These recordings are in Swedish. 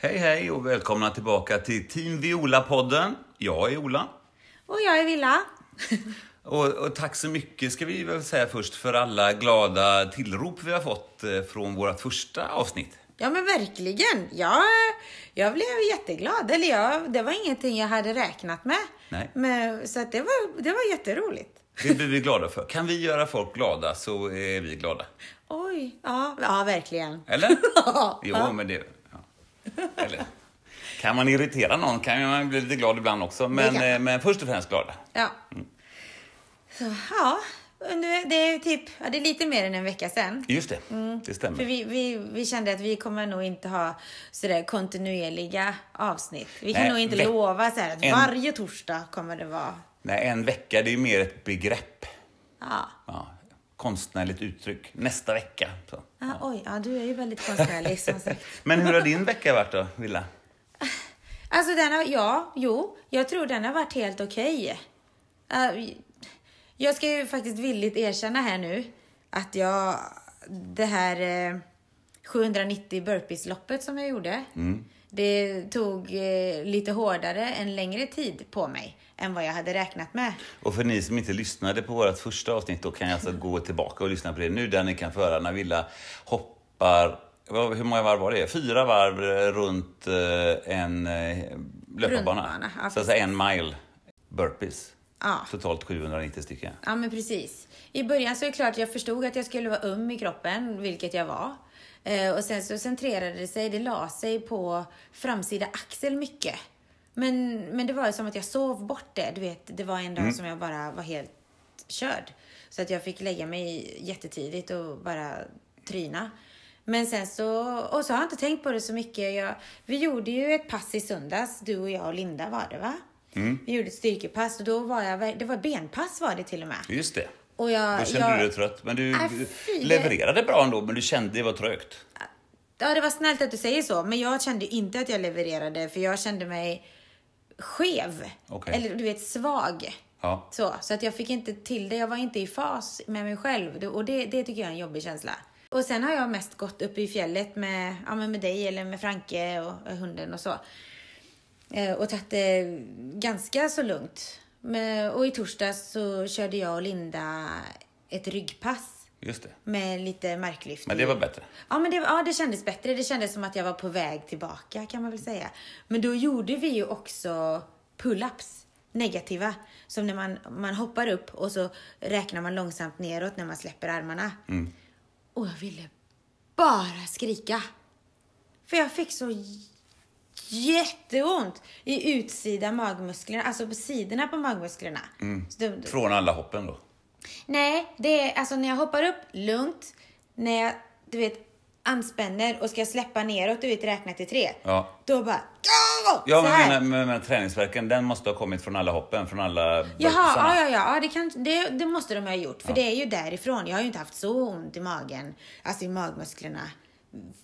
Hej hej och välkomna tillbaka till Team Viola-podden. Jag är Ola. Och jag är Villa. Och, och tack så mycket ska vi väl säga först för alla glada tillrop vi har fått eh, från vårt första avsnitt. Ja men verkligen. Jag, jag blev jätteglad. Eller jag, det var ingenting jag hade räknat med. Nej. Men, så det, var, det var jätteroligt. Det blir vi glada för. Kan vi göra folk glada så är vi glada. Oj, ja, ja verkligen. Eller? Ja. Jo, men det... Eller? Kan man irritera någon kan man bli lite glad ibland också. Men, eh, men först och främst glada. Ja. Så, ja, det är typ, ja, det är lite mer än en vecka sedan. Just det, det Mm. För stämmer. vi, vi, vi kände att vi kommer nog inte ha sådär kontinuerliga avsnitt. Vi kan Nej, nog inte lova så att en- varje torsdag kommer det vara. Nej, en vecka det är mer ett begrepp. Ja. Ja, konstnärligt uttryck. Nästa vecka. Så. Ah, oj, ja, du är ju väldigt konstnärlig som sagt. Men hur har din vecka varit då, Villa? Alltså den har, ja, jo, jag tror den har varit helt okej. Uh, jag ska ju faktiskt villigt erkänna här nu att jag, det här eh, 790 burpees-loppet som jag gjorde, det tog eh, lite hårdare, en längre tid på mig än vad jag hade räknat med. Och för ni som inte lyssnade på vårt första avsnitt, då kan jag alltså gå tillbaka och lyssna på det nu, där ni kan få höra när Villa hoppar, hur många varv var det? Fyra varv eh, runt eh, en eh, löparbana. Rundbana, ja, så säga en mile burpees. Ja. Totalt 790 stycken. Ja, men precis. I början så är det klart att jag förstod att jag skulle vara öm i kroppen, vilket jag var. Och sen så centrerade det sig, det la sig på framsida axel mycket. Men, men det var ju som att jag sov bort det. Du vet, det var en dag som jag bara var helt körd. Så att jag fick lägga mig jättetidigt och bara tryna. Men sen så, och så har jag inte tänkt på det så mycket. Jag, vi gjorde ju ett pass i söndags, du och jag och Linda var det va? Vi gjorde ett styrkepass och då var jag, det var benpass var det till och med. Just det. Och jag, Då kände jag, du dig trött. Men du fy, det- levererade bra ändå, men du kände det var trögt. Ja, det var snällt att du säger så, men jag kände inte att jag levererade för jag kände mig skev. Okej. Eller du vet, svag. Ja. Så, så att jag fick inte till det. Jag var inte i fas med mig själv och det, det tycker jag är en jobbig känsla. Och sen har jag mest gått upp i fjället med, ja, men med dig eller med Franke och, och hunden och så. Eh, och tagit det ganska så lugnt. Men, och i torsdags så körde jag och Linda ett ryggpass Just det. med lite marklyft. Men det var bättre. Ja, men det, ja, det kändes bättre. Det kändes som att jag var på väg tillbaka kan man väl säga. Men då gjorde vi ju också pull-ups, negativa. Som när man, man hoppar upp och så räknar man långsamt neråt när man släpper armarna. Och jag ville bara skrika. För jag fick så jätteont i utsida magmusklerna, alltså på sidorna på magmusklerna. Så det- Från alla hoppen då. Nej, det är alltså när jag hoppar upp lugnt, när jag, du vet, anspänner och ska släppa neråt, du vet, räkna till tre. Ja. Då bara... Ja, men, men, men, men träningsverken, den måste ha kommit från alla hoppen, från alla Jaha, ja, ja, ja, ja det, kan, det, det måste de ha gjort. För det är ju därifrån. Jag har ju inte haft så ont i magen, alltså i magmusklerna,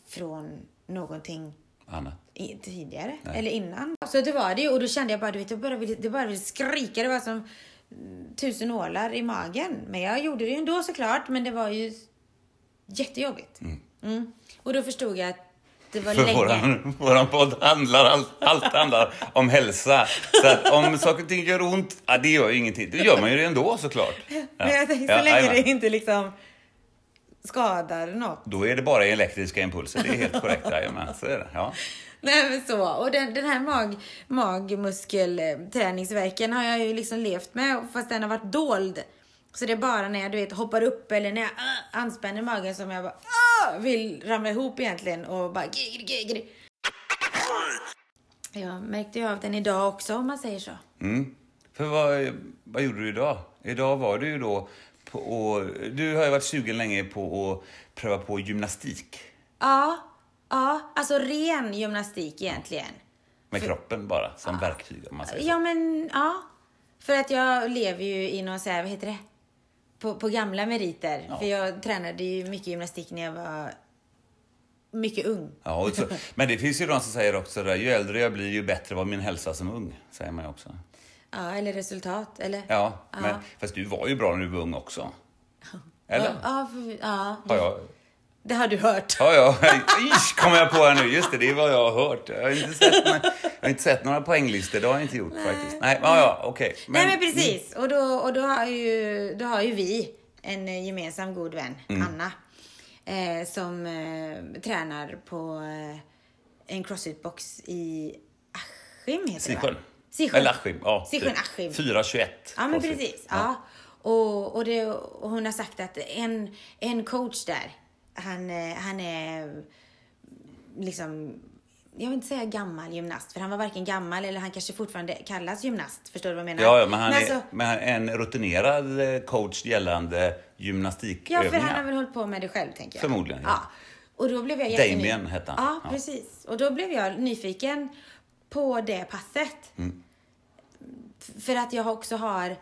från någonting Annat. i, tidigare eller innan. Så det var det ju och då kände jag bara, du vet, jag bara ville, det bara ville skrika. Det var som tusen ålar i magen. Men jag gjorde det ju ändå såklart, men det var ju jättejobbigt. Mm. Och då förstod jag att det var För länge. våran, våran podd handlar, allt, allt handlar om hälsa. Så att om saker och ting gör ont, ja, det gör ju ingenting. Det gör man ju ändå såklart. Ja. Men jag tänkte Ja, så länge jajamän. det inte liksom skadar något. Då är det bara elektriska impulser, det är helt korrekt. Jajamän, så är det. Ja. Nej men så. Och den, den här mag, magmuskelträningsverken har jag ju liksom levt med fast den har varit dold. Så det är bara när jag du vet, hoppar upp eller när jag uh, anspänner magen som jag bara uh, vill ramla ihop egentligen och bara gigri, gigri. Jag märkte ju av den idag också om man säger så. Mm. För vad, vad gjorde du idag? Idag var du ju då på, och, du har ju varit sugen länge på att pröva på gymnastik. Ja, ja, alltså ren gymnastik egentligen. Med kroppen bara, som verktyg om man säger så. Ja men ja. För att jag lever ju i någon så här, vad heter det? På, på gamla meriter. Ja. För jag tränade ju mycket gymnastik när jag var mycket ung. Ja, så, men det finns ju de som säger också det, ju äldre jag blir ju bättre var min hälsa som ung. Säger man ju också. Ja, eller resultat. Eller? Ja, Ja. Men, fast du var ju bra när du var ung också. Eller? Ja, för, ja. Har jag Det har du hört. Ja, ja. Ish, kommer jag på här nu. Just det, det är vad jag har hört. Jag har inte sett, några, jag har inte sett några poänglistor. Det har jag inte gjort faktiskt. Nej, ja, ja, okej. Nej men precis. Och, då, och då, har ju, då har ju vi en eh, gemensam god vän, Mm. Anna, eh, som eh, tränar på eh, en crossfit-box i Askim heter det Sisjön. va? Sisjön. Eller Askim. Ja, Sisjön. Askim. 421. Ja, men Crossfit. precis. Ja. Och, och, det, och hon har sagt att en, en coach där, han, eh, han är liksom, jag vill inte säga gammal gymnast, för han var varken gammal eller han kanske fortfarande kallas gymnast. Förstår du vad jag menar? Ja, ja, men han är alltså, men han är en rutinerad eh, coach gällande ja, gymnastikövningar. för han har väl hållit på med det själv, tänker jag. Förmodligen, ja. Ja. Och då blev jag Damien hette han. Ja, Ja. precis. Och då blev jag nyfiken på det passet. Mm. För att jag också har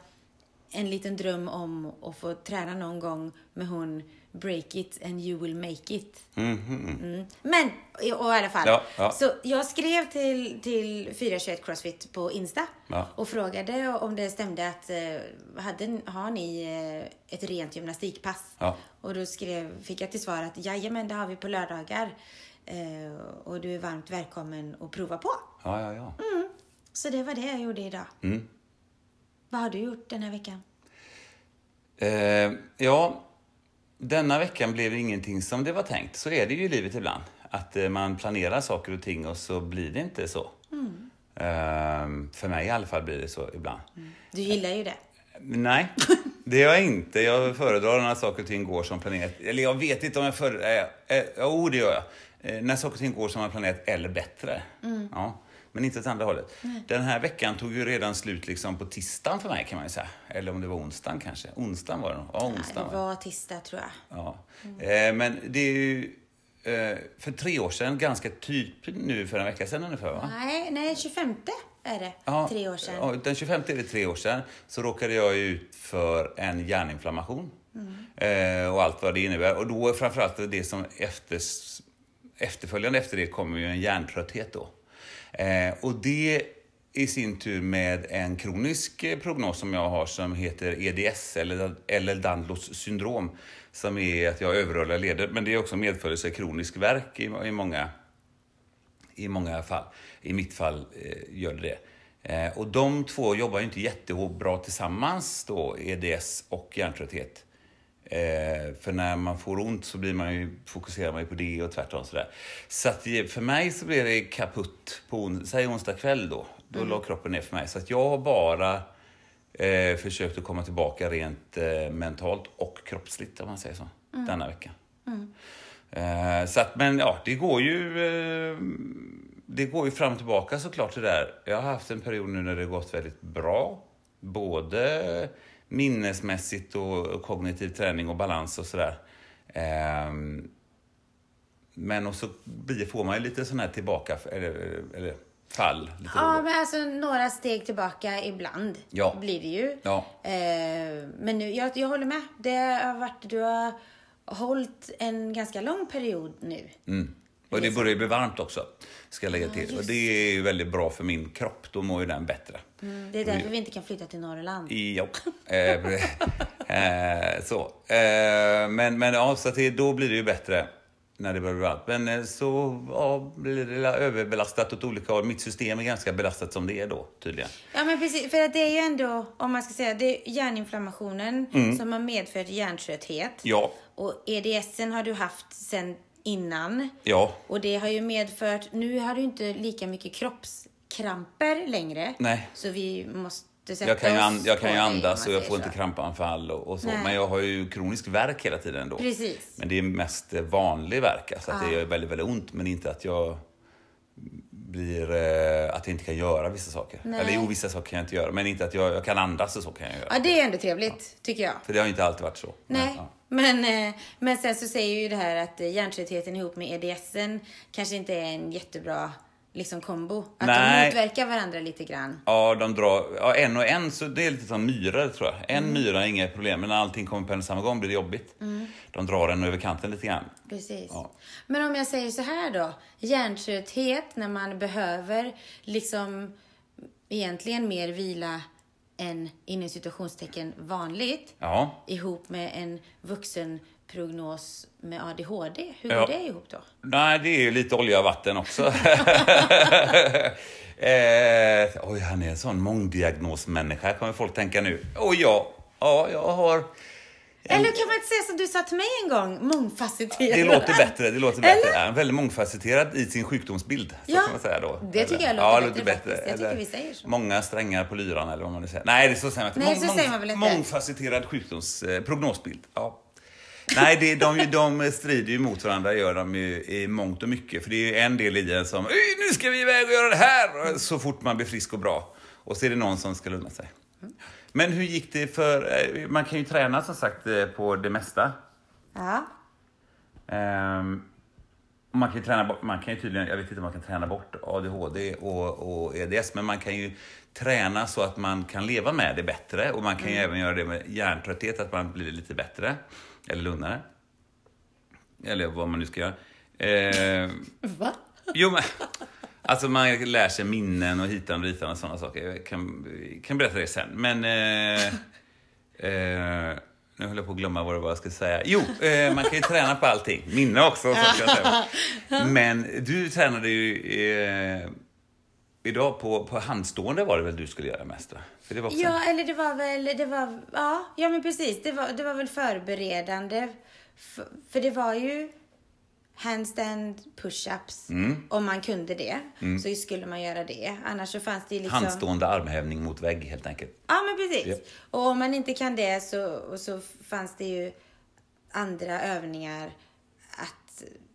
en liten dröm om att få träna någon gång med hon Break it and you will make it. Mm. Men, och i alla fall. Ja, ja. Så jag skrev till, till 421 Crossfit på Insta Ja. och frågade om det stämde att eh, hade, har ni eh, ett rent gymnastikpass? Ja. Och då skrev, fick jag till svar att jajamän, det har vi på lördagar. Eh, och du är varmt välkommen att prova på. Ja, ja, ja. Så det var det jag gjorde idag. Mm. Vad har du gjort den här veckan? Eh, ja, denna veckan blev ingenting som det var tänkt. Så är det ju i livet ibland. Att eh, man planerar saker och ting och så blir det inte så. Eh, för mig i alla fall blir det så ibland. Du gillar ju det. Nej, det gör jag inte. Jag föredrar när saker och ting går som planerat. Eller jag vet inte om jag föredrar... Eh, eh, jo, det gör jag. Eh, när saker och ting går som man planerat eller bättre. Ja, men inte åt andra hållet. Den här veckan tog ju redan slut liksom på tisdagen för mig kan man ju säga. Eller om det var onsdagen kanske. Onsdagen var det nog. Ja, onsdagen var det. var tisdag tror jag. Ja. Eh, men det är ju eh, för tre år sedan, ganska typ nu för en vecka sedan ungefär va? Nej, nej, 25 är det. Ja, Tre år sedan. Ja, den 25 är det tre år sedan så råkade jag ut för en hjärninflammation. Eh, och allt vad det innebär. Och då framförallt det som efters, efterföljande efter det kommer ju en hjärntrötthet då. Eh, och det i sin tur med en kronisk eh, prognos som jag har som heter EDS eller, eller Danlos syndrom. Som är att jag har överrörliga leder. Men det är också medföljelse kronisk värk i, i många i många fall. I mitt fall eh, gör det det. Eh, och de två jobbar ju inte jättebra tillsammans då, EDS och hjärntrötthet. Eh, för när man får ont så blir man ju, fokuserar man ju på det och tvärtom sådär. Så att för mig så blir det kaputt på on, säg onsdag kväll då. Då la kroppen ner för mig. Så att jag har bara eh, försökt att komma tillbaka rent eh, mentalt och kroppsligt om man säger så. Denna vecka. Eh, så att, men ja, det går ju... Eh, det går ju fram och tillbaka såklart det där. Jag har haft en period nu när det har gått väldigt bra. Både minnesmässigt och, kognitiv träning och balans och sådär. Eh, men och så får man ju lite sån här tillbaka, eller, eller fall. Ja, men alltså några steg tillbaka ibland Ja. blir det ju. Ja. Eh, men nu, jag, jag håller med. Det har varit, du har hållit en ganska lång period nu. Mm. Och det börjar ju bli varmt också, ska jag lägga till. Och det är ju väldigt bra för min kropp, då mår ju den bättre. Det är därför vi inte kan flytta till Norrland. Ja. Eh, eh, så. Eh, men, men ja, så det, då blir det ju bättre när det börjar bli varmt. Men eh, så ja, blir det överbelastat åt olika håll. Mitt system är ganska belastat som det är då, tydligen. Ja, men precis. För att det är ju ändå, om man ska säga, det är hjärninflammationen som har medfört hjärntrötthet. Mm. Ja. Och EDSen har du haft sen innan. Ja. Och det har ju medfört, nu har du inte lika mycket kroppskramper längre. Nej. Så vi måste Jag kan ju, an, oss jag kan ju andas och jag får så. inte krampanfall och, och så. Nej. Men jag har ju kronisk värk hela tiden då. Precis. Men det är mest vanlig värk. Alltså att det gör väldigt, väldigt ont. Men inte att jag blir... Eh, att jag inte kan göra vissa saker. Nej. Eller jo, vissa saker kan jag inte göra. Men inte att jag, jag kan andas och så kan jag göra. Ja, det är ändå trevligt, tycker jag. För det har inte alltid varit så. Men, Nej, ja. men, eh, men sen så säger ju det här att eh, hjärntröttheten ihop med EDSen kanske inte är en jättebra liksom, kombo. Att Nej. de motverkar varandra lite grann. Ja, de drar, ja, en och en, så det är lite som myror tror jag. En myra är inga problem, men när allting kommer på en samma gång blir det jobbigt. De drar en över kanten lite grann. Precis. Ja. Men om jag säger så här då. Hjärntrötthet när man behöver liksom egentligen mer vila än inom situationstecken vanligt Ja. ihop med en vuxenprognos med ADHD. Hur Ja. går det ihop då? Nej, det är ju lite olja och vatten också. eh, oj, han är en sån mångdiagnosmänniska, kommer folk tänka nu. Och ja, ja, jag har... Eller kan man inte säga som du sa till mig en gång, mångfacetterad? Det låter bättre. Det låter bättre. Eller? Är väldigt mångfacetterad i sin sjukdomsbild. Så Ja, kan man säga då. det tycker jag låter bättre faktiskt. Jag tycker vi säger så. Många strängar på lyran eller vad man nu säger. Nej, det är så säger man inte. Nej, så säger man väl inte. Mångfacetterad sjukdoms, eh. Ja. Nej, det, de, de strider ju mot varandra, gör de ju i mångt och mycket. För det är ju en del i den som, "Oj, nu ska vi iväg och göra det här! Så fort man blir frisk och bra. Och så är det någon som ska lugna sig. Men hur gick det för, eh, man kan ju träna som sagt eh, på det mesta. Ja. Och man kan ju träna bort, man kan ju tydligen, jag vet inte om man kan träna bort ADHD och, och EDS, men man kan ju träna så att man kan leva med det bättre och man kan ju även göra det med hjärntrötthet, att man blir lite bättre eller lugnare. Eller vad man nu ska göra. Ehm, Va? Jo, men alltså man lär sig minnen och hitan och ditan och sådana saker. Jag kan, kan berätta det sen. Men... Eh, eh, nu höll jag på att glömma vad det var jag skulle säga. Jo, eh, man kan ju träna på allting. Minne också, så. Men du tränade ju eh, idag på, på handstående var det väl du skulle göra mest? Va? För det var också... Ja, eller det var väl, det var, ja, ja men precis. Det var, det var väl förberedande. För, för det var ju handstand push-ups. Mm. Om man kunde det så skulle man göra det. Annars så fanns det ju liksom... Handstående armhävning mot vägg helt enkelt. Ja, men precis. Japp. Och om man inte kan det så, så fanns det ju andra övningar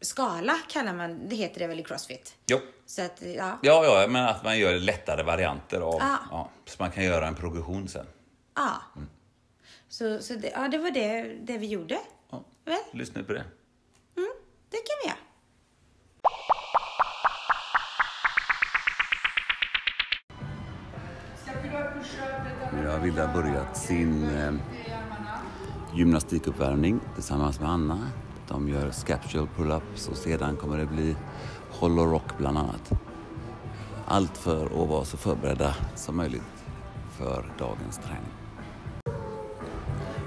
skala kallar man, det heter det väl i crossfit. Jo. Så att, ja. Ja, ja, men att man gör lättare varianter av... Ja. Ja, så man kan göra en progression sen. ja. Så, så det, ja, det var det, det vi gjorde. Ja. Väl? Lyssna på det. Mm, det kan vi göra. Nu har Villa börjat sin eh, gymnastikuppvärmning tillsammans med Anna. De gör scaptual pull-ups och sedan kommer det bli hollow rock bland annat. Allt för att vara så förberedda som möjligt för dagens träning.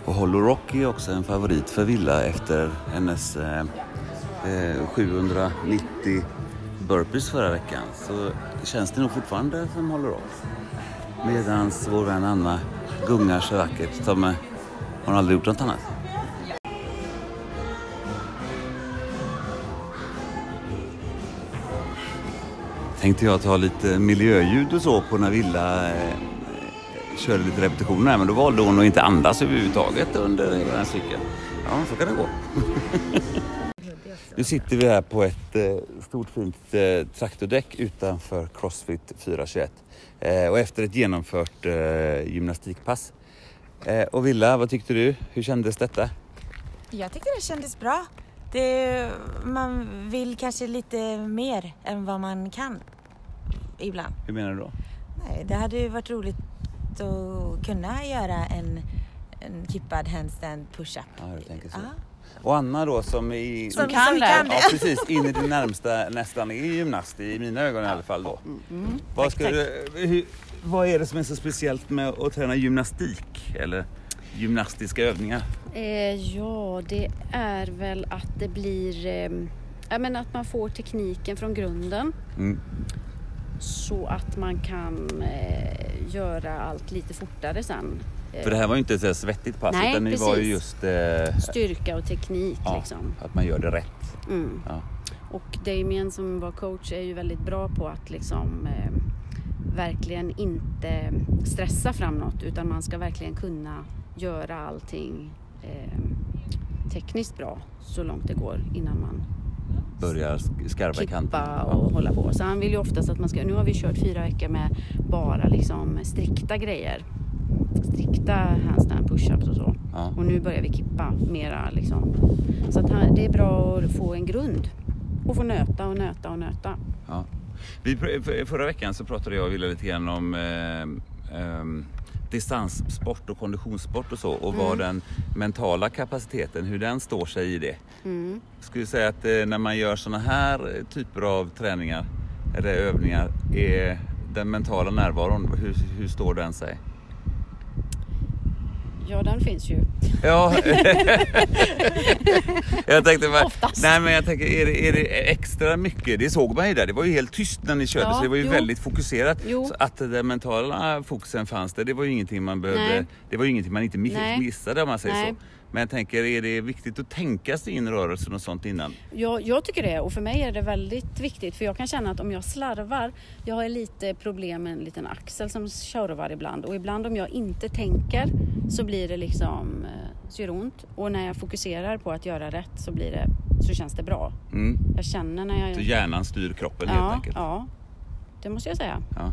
Och hollow rock är också en favorit för Villa efter hennes eh, eh 790 burpees förra veckan så känns det nog fortfarande som hollow rock. Medan vår vän Anna gungar så vackert som eh, hon aldrig gjort något annat. Tänkte jag ta lite miljöljud och så på när Villa eh, körde lite repetitioner här, men då valde hon att inte andas överhuvudtaget under den här cykeln. Ja, så kan det gå. Nu sitter vi här på ett eh, stort fint eh, traktordäck utanför Crossfit 421 eh, och efter ett genomfört eh, gymnastikpass. Eh, och Villa, vad tyckte du? Hur kändes detta? Jag tyckte det kändes bra. Det, man vill kanske lite mer än vad man kan ibland. Hur menar du då? Nej, det hade ju varit roligt att kunna göra en, en kippad handstand push-up. Ja, du tänker så. Ja. Och Anna då som i... Som kan det. kan Ja, precis. In i det närmsta nästan är gymnast i mina ögon i alla fall då. vad, ska tack. du, hur, vad är det som är så speciellt med att träna gymnastik eller gymnastiska övningar? Eh, ja, det är väl att det blir... Eh, men att man får tekniken från grunden Mm. så att man kan eh, göra allt lite fortare sen. Eh, För det här var ju inte ett svettigt pass Nej, utan det var ju just eh, Styrka och teknik ja, liksom. att man gör det rätt. Mm. Ja. Och Damien som var coach är ju väldigt bra på att liksom eh, verkligen inte stressa fram något utan man ska verkligen kunna göra allting eh, tekniskt bra så långt det går innan man Börjar sk- skarva klippa och hålla på. Så han vill ju oftast att man ska, nu har vi kört fyra veckor med bara liksom strikta grejer. Strikta handstand push-ups och så. Ja. Och nu börjar vi kippa mera liksom. Så att han, det är bra att få en grund. Och få nöta och nöta och nöta. Ja. Vi, förra veckan så pratade jag och Wille lite grann om eh, ehm, distanssport och konditionssport och så och vad den mentala kapaciteten, hur den står sig i det. Mm. Skulle säga att eh, när man gör sådana här typer av träningar eller övningar, är den mentala närvaron, hur, hur står den sig? Ja, den finns ju. Ja. jag tänkte bara, Oftast. nej men jag tänker, är det, är det extra mycket? Det såg man ju där, det var ju helt tyst när ni körde Ja, så det var ju jo. väldigt fokuserat. Jo. Så att den mentala fokusen fanns där, det var ju ingenting man behövde, Nej. det var ju ingenting man inte missade om man säger Nej. så. Men jag tänker, är det viktigt att tänka sig in rörelsen och sånt innan? Jag, jag tycker det och för mig är det väldigt viktigt för jag kan känna att om jag slarvar, jag har lite problem med en liten axel som tjorvar ibland och ibland om jag inte tänker så blir det liksom, eh, så gör det ont och när jag fokuserar på att göra rätt så blir det, så känns det bra. Mm. Jag känner när jag... Så hjärnan styr kroppen helt ja, enkelt. ja, det måste jag säga. Ja.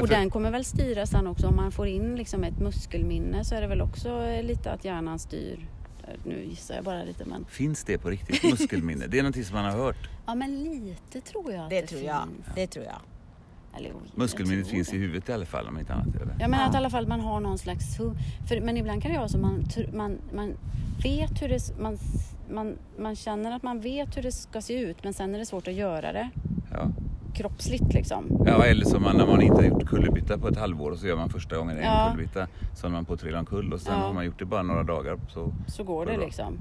Och den kommer väl styra sen också om man får in liksom ett muskelminne så är det väl också eh, lite att hjärnan styr. Eh, Nu gissar jag bara lite men... Finns det på riktigt, muskelminne? Det är någonting som man har hört. Ja men lite tror jag att Det det, tror jag. finns. Det tror jag. Eller, jag Muskelminnet finns det. i huvudet i alla fall om inte annat. Eller? Jag menar Ja. att i alla fall man har någon slags... För, men ibland kan det vara så man, man, man vet hur det... Man, man, man känner att man vet hur det ska se ut men sen är det svårt att göra det Ja. Kroppsligt liksom. Ja, eller som man, när man inte har gjort kullerbytta på ett halvår och så gör man första gången en Ja. kullerbytta. Så håller man på att trilla omkull och sen Ja. har man gjort det bara några dagar. Så, Så går Bra. det liksom.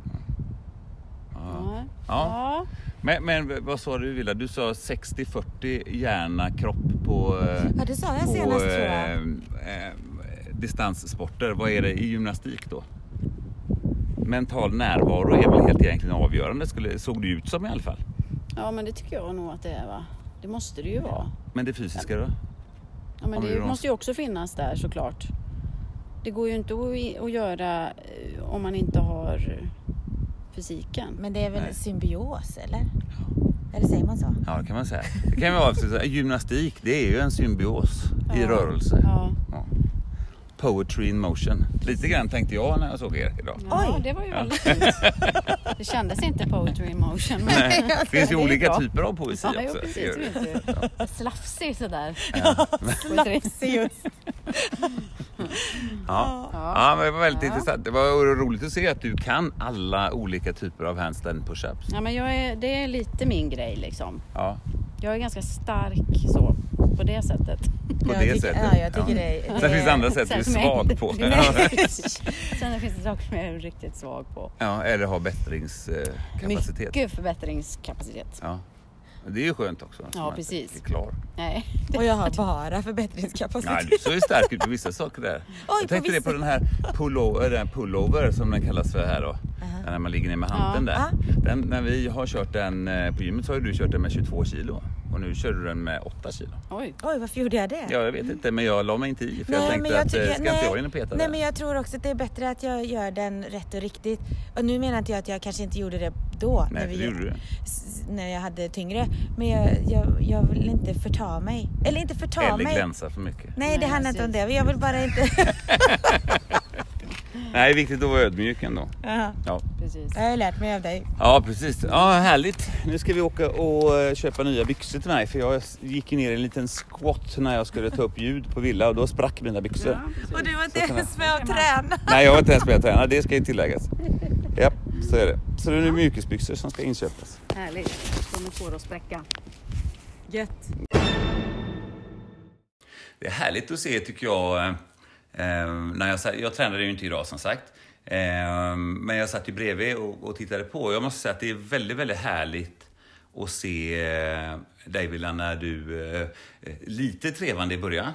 ja. Ja. Ja. Ja. Men, men vad sa du Villa? Du sa 60-40 hjärna-kropp på, eh, Ja, det sa jag på senast tror jag. eh, eh, distanssporter. Vad är det i gymnastik då? Mental närvaro är väl helt egentligen avgörande, skulle, såg det ut som i alla fall. ja men det tycker jag nog att det är va. Det måste det ju vara. Men det fysiska då? Ja, men det det måste ju också finnas där såklart. Det går ju inte att, i- göra eh, om man inte har eh, fysiken. Men det är väl Nej. symbios eller? Eller säger man så? Ja, det kan man säga. Det kan vara så, gymnastik, det är ju en symbios i Ja. rörelse. Ja. Ja. Poetry in motion. Lite grann tänkte jag när jag såg er idag. Ja, Oj. det var ju väldigt fint. Det kändes inte poetry in motion. Men Nej, det finns ju det olika bra. typer av poesi ja, jo, också. precis. Gör det. Vet du. Slafsig sådär. Slafsig just. Ja. Ja. ja, men det var väldigt Ja. intressant. Det var roligt att se att du kan alla olika typer av handstand push-ups. Ja, men jag är, det är lite min grej liksom. Ja, Jag är ganska stark så, på det sättet. på det sättet. ja, jag tycker det- Sen finns det andra sätt du är svag på. Sen finns det saker som jag är riktigt svag på. Ja, eller har bättringskapacitet. Mycket förbättringskapacitet. Ja. Men Det är ju skönt också. så Ja, precis. är Klar. Nej. Och jag har bara förbättringskapacitet. Nej, du ser ju stark ut på vissa saker där. på jag tänkte det vissa- på den här pullover, den pullover som den kallas för här då. När man ligger ner med handen Ja. där. Den, när vi har kört den eh, på gymmet så har ju du kört den med 22 kilo. Och nu kör du den med 8 kilo. Oj. Oj, varför gjorde jag det? Ja, jag vet inte, men jag la mig inte i. För jag Nej, tänkte men jag att eh, ska inte nej, jag in och peta Nej där? men jag tror också att det är bättre att jag gör den rätt och riktigt. Och nu menar inte jag att jag kanske inte gjorde det då. Nej, när, för det gjorde du. när jag hade tyngre. Men jag, jag, jag vill inte förta mig. Eller inte förta Eller mig. glänsa för mycket. Nej, det handlar inte om det. Jag vill bara inte... Nej, det är viktigt att vara ödmjuk ändå. Jaha. Ja. Precis. jag har ju lärt mig av dig. ja, precis. Ja, härligt. Nu ska vi åka och eh, köpa nya byxor till mig. För jag gick ner i en liten squat när jag skulle ta upp ljud på villa och då sprack mina byxor. Ja. Och du var inte ens med och träna. Nej, jag har inte ens börjat träna. Det ska ju tilläggas. Ja, så är det. Så det är nu mjukisbyxor som ska inköpas. Härligt. De är svåra att spräcka. Gött. Det är härligt att se tycker jag. Eh, Eh, när jag, jag tränade ju inte idag som sagt. Eh, men jag satt ju bredvid och, och tittade på. Jag måste säga att det är väldigt, väldigt härligt att se eh, dig Villa när du eh, eh, lite trevande i början.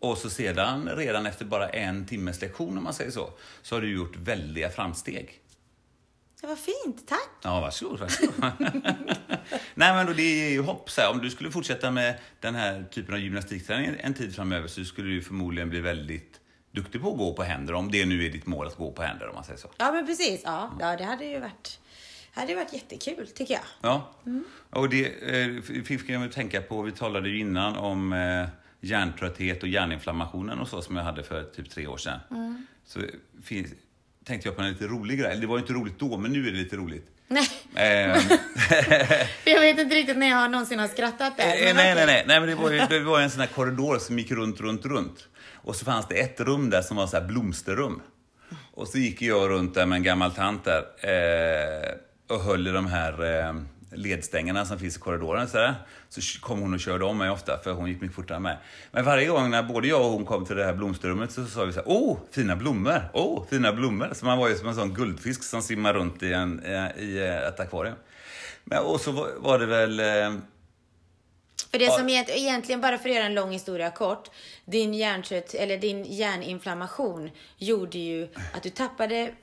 Och så sedan, redan efter bara en timmes lektion om man säger så, så har du gjort väldiga framsteg. Det var fint, tack. Ja, varsågod. varsågod. Nej, men då det är ju hopp. Så här, om du skulle fortsätta med den här typen av gymnastikträning en tid framöver så skulle du förmodligen bli väldigt duktig på att gå på händer. Om det nu är ditt mål att gå på händer, om man säger så. Ja, men precis. Ja, ja det hade ju varit, hade varit jättekul, tycker jag. Ja. Och det eh, fick jag mig att tänka på, vi talade ju innan om eh, hjärntrötthet och hjärninflammationen och så som jag hade för typ tre år sedan. Så finns, tänkte jag på en lite rolig grej. Det var ju inte roligt då, men nu är det lite roligt. Nej, Ehm, jag vet inte riktigt när jag någonsin har skrattat där. Eh, nej, okej. nej, nej, nej, men det var ju det var en sån här korridor som gick runt, runt, runt. Och så fanns det ett rum där som var så här blomsterrum. Och så gick jag runt där med en gammal tant där eh, och höll i de här eh, ledstängerna som finns i korridoren. Så, där. så kom hon och körde om mig ofta, för hon gick mycket fortare än mig. Men varje gång när både jag och hon kom till det här blomsterrummet så sa vi så här, åh, fina blommor! Åh, fina blommor! Så man var ju som en sån guldfisk som simmar runt i, en, i ett akvarium. Men, och så var, det väl... Eh, För det som egent- egentligen, bara för att göra en lång historia kort, din hjärntrött, eller din hjärninflammation gjorde ju att du tappade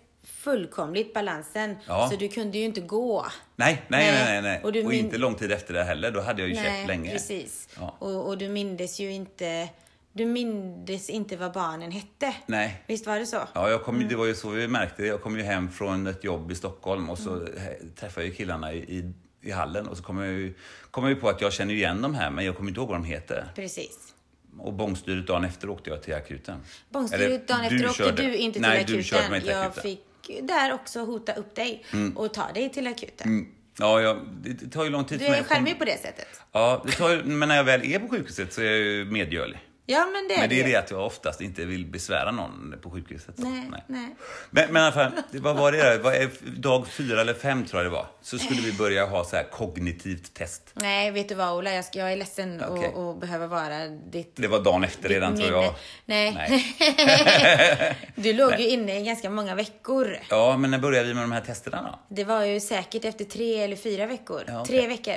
fullkomligt balansen. Ja. Så du kunde ju inte gå. nej, nej, Nej. nej, nej, nej. Och Och, inte lång tid efter det heller. Då hade jag ju käkt länge. precis. Ja. Och, och du mindes ju inte, du mindes inte vad barnen hette. Nej. Visst var det så? Ja, jag kom, det var ju så vi märkte. Jag kom ju hem från ett jobb i Stockholm och så Mm. träffade jag killarna i, i, i hallen och så kom jag, ju, kom jag ju på att jag känner igen dem här men jag kommer inte ihåg vad de heter. Precis. Och bångstyret dagen efter åkte jag till akuten. Bångstyret dagen efter åkte körde. du inte till Nej, akuten. du körde mig till jag akuten. fick där också hota upp dig och ta dig till akuten. Mm. Ja, jag, det, tar ju lång tid Du för mig är att komma- charmig på det sättet. Ja, det tar men när jag väl är på sjukhuset så är jag ju medgörlig. Ja, men det är Men det är det att jag oftast inte vill besvära någon på sjukhuset. så. Nej, nej. Men, men i alla fall, vad var det? Vad är, dag fyra eller fem tror jag det var. Så skulle vi börja ha så här kognitivt test. Nej, vet du vad Ola? Jag, ska, jag är ledsen att att behöva vara ditt Det var dagen efter redan minne. tror jag. Nej. Nej. Du låg ju inne i ganska många veckor. Ja, men när började vi med de här testerna då? Det var ju säkert efter tre eller fyra veckor. Ja. Mm. Tre veckor.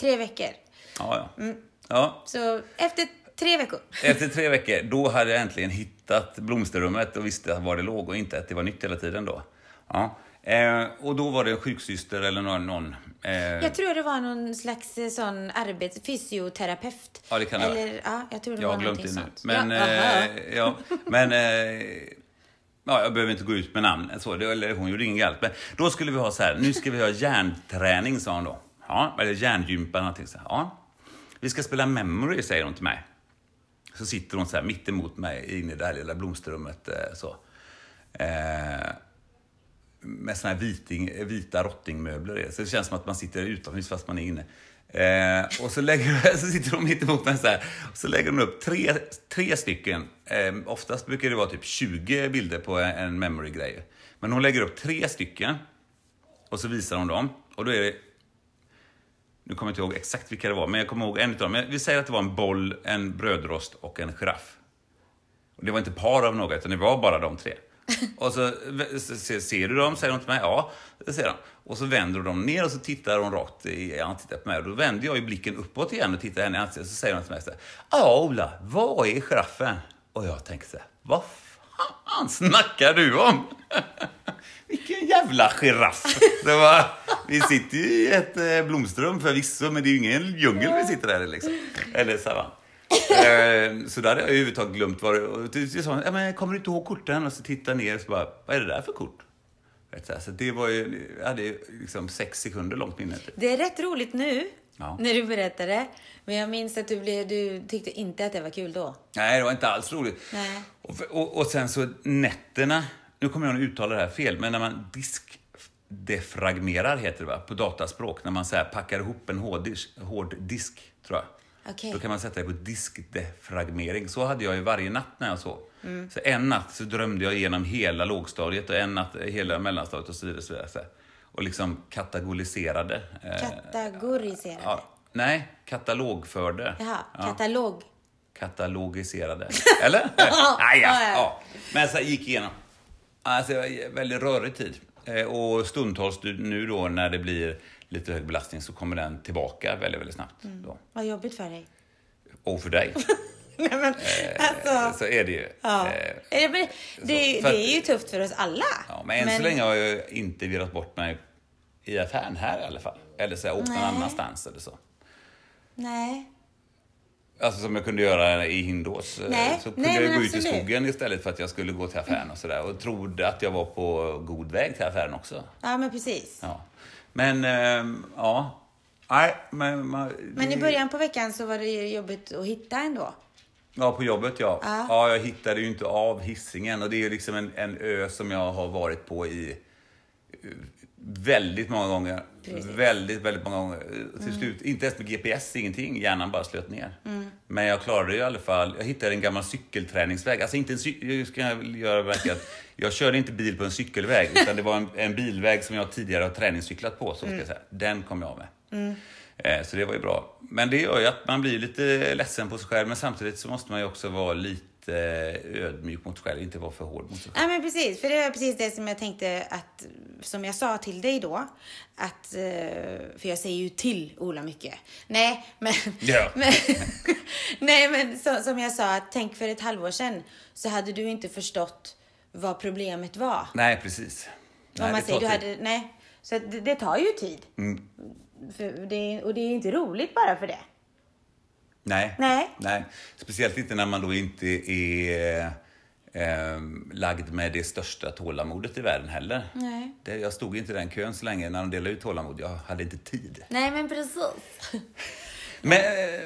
Tre veckor. Ja, ja. ja. Så efter tre veckor. Efter tre veckor, då hade jag äntligen hittat blomsterrummet och visste var det låg och inte att det var nytt hela tiden då. Ja. Eh, och då var det en sjuksyster eller någon... någon eh, Jag tror det var någon slags eh, sån arbets... fysioterapeut. Ja, det kan det vara. Eller, ja, jag tror det Jag var har glömt någonting sånt. Men, ja, eh, ja, men eh, ja, jag behöver inte gå ut med namn. Så, det, eller hon gjorde ingen galt. Men då skulle vi ha så här, nu ska vi ha hjärnträning, sa hon då. Ja, eller hjärngympa eller någonting så här. Ja. Vi ska spela memory, säger hon till mig. Så sitter hon så här mitt emot mig inne i det här lilla blomsterrummet. Eh, så. Eh, med såna här viting, vita rottingmöbler. i. Så det känns som att man sitter utomhus fast man är inne. Eh, och så, lägger, så sitter de mitt emot mig så här. Och så lägger de upp tre, tre stycken. Eh, oftast brukar det vara typ 20 bilder på en, en memory-grej. Men hon lägger upp tre stycken. Och så visar hon dem. Och då är det... Nu kommer jag inte ihåg exakt vilka det var, men jag kommer ihåg en utav dem. Vi säger att det var en boll, en brödrost och en giraff. Och det var inte par av några, utan det var bara de tre. Och så, ser du dem? Säger de till mig. Ja, det ser de. Och så vänder de ner och så tittar de rakt i ansiktet på mig. Och då vänder jag ju blicken uppåt igen och tittar henne i ansiktet. Så säger de till mig så här. Ja, Ola, vad är giraffen? Och jag tänker så här. Vad fan snackar du om? Vilken jävla giraff! Det var, vi sitter ju i ett eh, blomsterrum förvisso, men det är ju ingen djungel vi sitter där i liksom. Eller savann. Så då hade jag överhuvudtaget glömt vad det slut sa ja, men kommer du inte ihåg korten? Och så tittar jag ner och så bara, vad är det där för kort? Så det var ju, jag hade liksom sex sekunder långt minne. Typ. Det är rätt roligt nu, Ja. när du berättar det. Men jag minns att du, blev, du tyckte inte att det var kul då. Nej, det var inte alls roligt. Nej. Och, och, och sen så nätterna, nu kommer jag att uttala det här fel, men när man diskdefragmerar heter det va, på dataspråk, när man så här packar ihop en hårddisk, hård disk, tror jag. Okej. Då kan man sätta det på diskdefragmering. Så hade jag ju varje natt när jag sov. Mm. Så en natt så drömde jag igenom hela lågstadiet och en natt hela mellanstadiet och så vidare. Så vidare så. Och liksom kategoriserade. eh, Kategoriserad. ja, nej, katalogförde. Jaha, Ja katalog. katalogiserade. Eller? Nej, ja, ja. Men så gick igenom. Alltså, det väldigt rörig tid. Eh, Och stundtals nu då när det blir lite hög belastning så kommer den tillbaka väldigt, väldigt snabbt. Mm. Då. Vad jobbigt för dig. Och för dig Nej, men, alltså, så är det ju. ja. Eh, Eh, men det, att- det är ju tufft för oss alla. Ja, men än så länge har jag inte virrat bort mig i affären här i alla fall. Eller så har jag åkt någon annanstans eller så. Nej. Alltså som jag kunde göra i Hindås. eh, Nej, Så kunde nej, jag gå ut i skogen istället för att jag skulle gå till affären och sådär. Och trodde att jag var på god väg till affären också. Ja, men precis. Ja. Men, ehm, ja. Nej, men... man- Men i början på veckan så var det ju jobbigt att hitta ändå. Ja, på jobbet ja. Ja. Ja, jag hittade ju inte av hissingen och det är ju liksom en, en ö som jag har varit på i eh, väldigt många gånger. Precis. Mm. Väldigt, väldigt många gånger. Till slut, inte ens med GPS, ingenting. Hjärnan bara slöt ner. Men jag klarade ju i alla fall. Jag hittade en gammal cykelträningsväg. Alltså inte en cy- jag ska göra verkligen jag körde inte bil på en cykelväg. Utan det var en, en bilväg som jag tidigare har träningscyklat på. Så ska Mm. jag säga. Den kom jag med. Eh, Så det var ju bra. Men det gör ju att man blir lite ledsen på sig själv, men samtidigt så måste man ju också vara lite eh, ödmjuk mot själv, inte vara för hård mot sig själv. Ja men precis, för det var precis det som jag tänkte att, som jag sa till dig då, att, eh, för jag säger ju till Ola mycket. Nej, men, Ja. men, nej, men så, som jag sa, att tänk för ett halvår sedan så hade du inte förstått vad problemet var. Nej, precis. Om Nej, man det säger, du. Mm. hade, nej, så det, det tar ju tid. För det, och det är inte roligt bara för det. Nej. Nej. Nej. Speciellt inte när man då inte är eh, lagd med det största tålamodet i världen heller. Nej. Det, jag stod inte i den kön så länge när de delade ut tålamod. Jag hade inte tid. Nej, men precis. Men,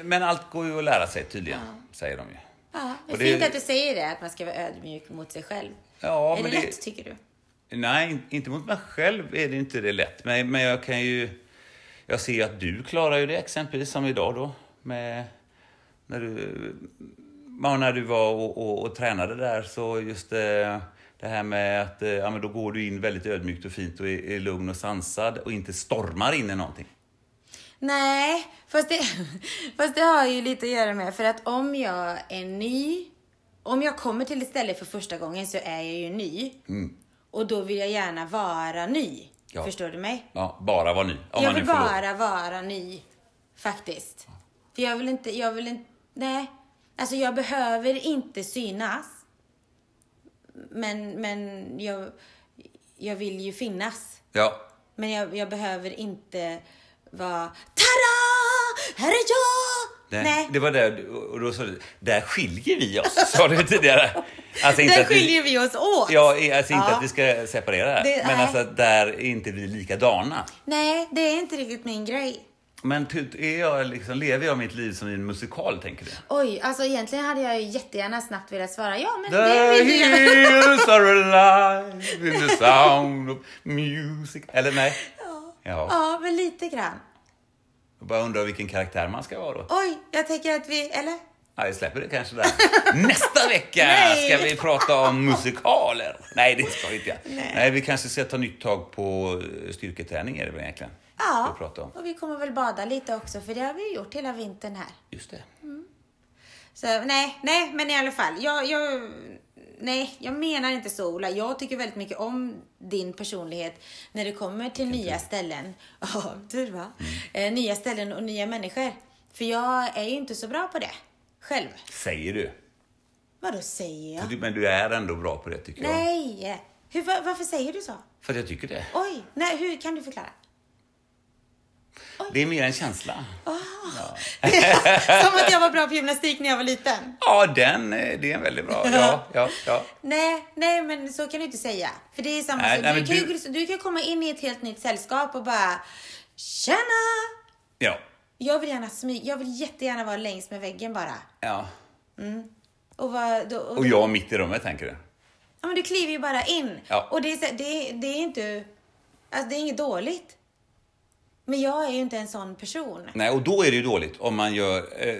men allt går ju att lära sig tydligen, säger de ju. Ja, det är det- fint att du säger det, att man ska vara ödmjuk mot sig själv. Ja, är det det- lätt, tycker du? Nej, inte mot mig själv är det inte det lätt. Men, men jag kan ju... Jag ser ju att du klarar ju det exempelvis som idag då. Med, när du, när du var och, och, och tränade där så just det, det här med att eh, ja, men då går du in väldigt ödmjukt och fint och är, är lugn och sansad och inte stormar in i någonting. Nej, fast det, fast det har ju lite att göra med för att om jag är ny, om jag kommer till ett ställe för första gången så är jag ju ny. Och då vill jag gärna vara ny. Ja. Förstår du mig? Ja, bara vara ny. Om jag vill bara vara ny. Faktiskt. För jag vill inte, jag vill inte, nej. Alltså jag behöver inte synas. Men, men jag, jag vill ju finnas. Ja, Men jag, jag behöver inte vara Tada! Här är jag! det, Nej, det var där, och då sa du, där skiljer vi oss, sa du tidigare. Alltså där att vi- skiljer vi oss åt. Ja, alltså inte Ja. att vi ska separera det men nej. alltså att där är inte vi likadana. Nej, det är inte riktigt min grej. Men är jag liksom, lever jag mitt liv som i en musikal, tänker du? Oj, alltså egentligen hade jag ju jättegärna snabbt velat svara ja, men The det vill gärna. hills are alive in the sound of music. Eller nej? Ja. Ja, men lite grann. Jag bara undrar vilken karaktär man ska vara då. Oj, jag tänker att vi, eller? Ja, vi släpper det kanske där. Nästa vecka Nej. ska vi prata om musikaler. Nej, det ska vi inte. Nej. vi kanske ska ta nytt tag på eh, styrketräning är det väl egentligen. Ja, prata om. och vi kommer väl bada lite också, för det har vi gjort hela vintern här. Just det. Så nej, nej, men i alla fall. Jag, jag, nej, jag menar inte så Ola. Jag tycker väldigt mycket om din personlighet när det kommer till nya ställen. Ja, tur va? Eh, nya ställen och nya människor. För jag är ju inte så bra på det själv. Säger du. Vad då säger jag? Men du är ändå bra på det tycker jag. Nej! Hur, va- varför säger du så? För att jag tycker det. Oj, nej, hur kan du förklara? Det är mer en känsla. Som att jag var bra på gymnastik när jag var liten. Ja, den, eh, det är en väldigt bra. Ja, ja, ja. Nej, nej, men så kan du inte säga. För det är samma Nej, sak. nej, Du, kan ju- du- du kan komma in i ett helt nytt sällskap och bara Tjena! Ja. Jag vill gärna smyga. Jag vill jättegärna vara längs med väggen bara. ja. Och, vara, då, och, Och jag mitt i rummet, tänker du? Ja, men du kliver ju bara in. Ja. Och det är, så- det, det är inte... Alltså det är inget dåligt. Men jag är ju inte en sån person. Nej, och då är det ju dåligt om man gör, eh,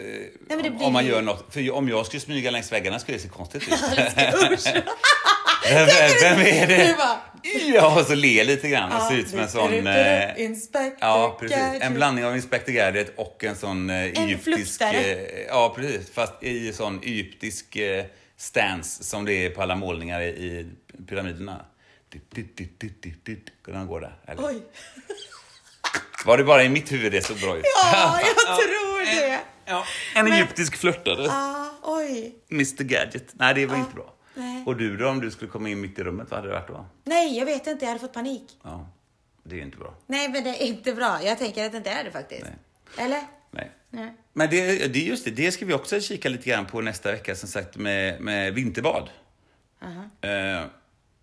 det om, om man gör något. För om jag skulle smyga längs väggarna skulle det se konstigt ut. Vem, vem är det? Ja, och så le lite grann och se ut som en sån... Eh, Inspector ja, precis. En blandning av Inspector Gadget och en sån eh, egyptisk... fluktare. Eh, ja, precis. Fast i sån egyptisk eh, stance som det är på alla målningar i, i pyramiderna. Kunde han gå där? Eller? Oj. Var det bara i mitt huvud det såg bra ut? Ja, jag tror det. Ja, en egyptisk flörtare. Ja, oj. Mr Gadget. Nej, det var inte bra. Nej. Och du då, om du skulle komma in mitt i rummet, vad hade det varit då? Nej, jag vet inte. Jag hade fått panik. Ja, det är inte bra. Nej, men det är inte bra. Jag tänker att det inte är det faktiskt. Eller? Nej. Nej. Men det, det är just det, det ska vi också kika lite grann på nästa vecka, som sagt, med, med vinterbad. Eh,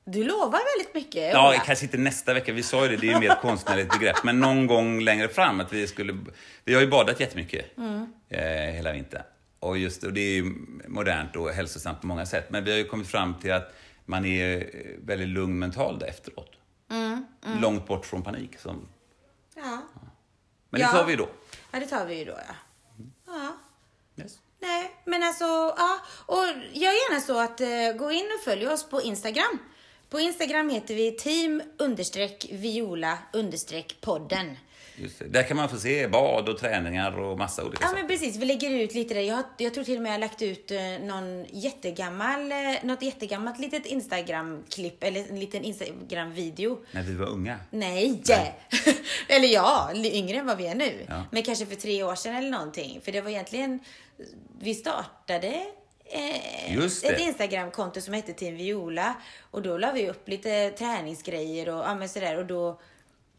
Du lovar väldigt mycket, ja, Ola. kanske inte nästa vecka, vi sa ju det, det är ju mer ett konstnärligt begrepp, men någon gång längre fram att vi skulle... Vi har ju badat jättemycket eh, hela vintern. Och just och det är ju modernt och hälsosamt på många sätt, men vi har ju kommit fram till att man är eh, väldigt lugn mentalt efteråt. Långt bort från panik. Som, Ja. men det Ja. tar vi då. ja, det tar vi ju då, ja. Ja. Yes. Nej, men alltså, ja. Och gör gärna så att eh, gå in och följ oss på Instagram. På Instagram heter vi team viola podden. Just det. Där kan man få se bad och träningar och massa olika Ja saker. men precis, vi lägger ut lite där. Jag, jag tror till och med jag har lagt ut eh, någon jättegammal, eh, något jättegammalt litet Instagram-klipp eller en liten Instagram-video. När vi var unga. Nej! eller ja, yngre än vad vi är nu. Ja. Men kanske för tre år sedan eller någonting. För det var egentligen, vi startade eh, ett. Instagram-konto som hette Team Viola. Och då la vi upp lite träningsgrejer och ja, men sådär. Och då,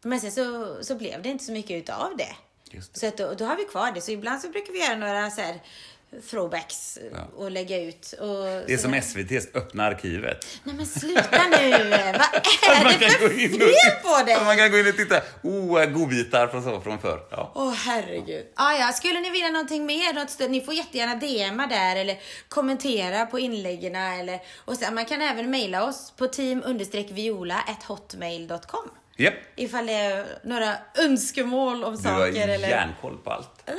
men sen så, så blev det inte så mycket utav det. Det. Så att då, då har vi kvar det. Så ibland så brukar vi göra några så här throwbacks Ja. och lägga ut. Och Det är som. SVT's Öppna arkivet. Nej men sluta nu! Vad är Man det kan för gå in och- på dig? Man kan gå in och titta. Oh, godbitar från, så, från förr. Ja. Åh herregud. Ah, ja, skulle ni vilja någonting mer, något stöd, ni får jättegärna DMa där eller kommentera på inläggen eller och sen, man kan även mejla oss på team-viola@hotmail.com Japp. ifall det är några önskemål om Du har saker eller... järnkoll på allt. Nej,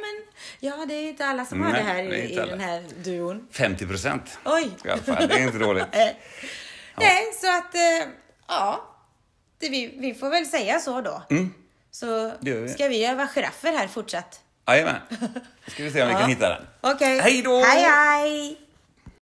men ja, det är inte alla som har Nej, det här det i, alla. den här duon. 50 procent. Oj! I alla fall, det är inte dåligt. Nej. Så att eh, ja, det, vi, vi får väl säga så då. Så Mm. Gör vi. ska vi öva giraffer här fortsatt. Jajamän. Då ska vi se om vi kan hitta den. Okej. Hej då! Hej, hej!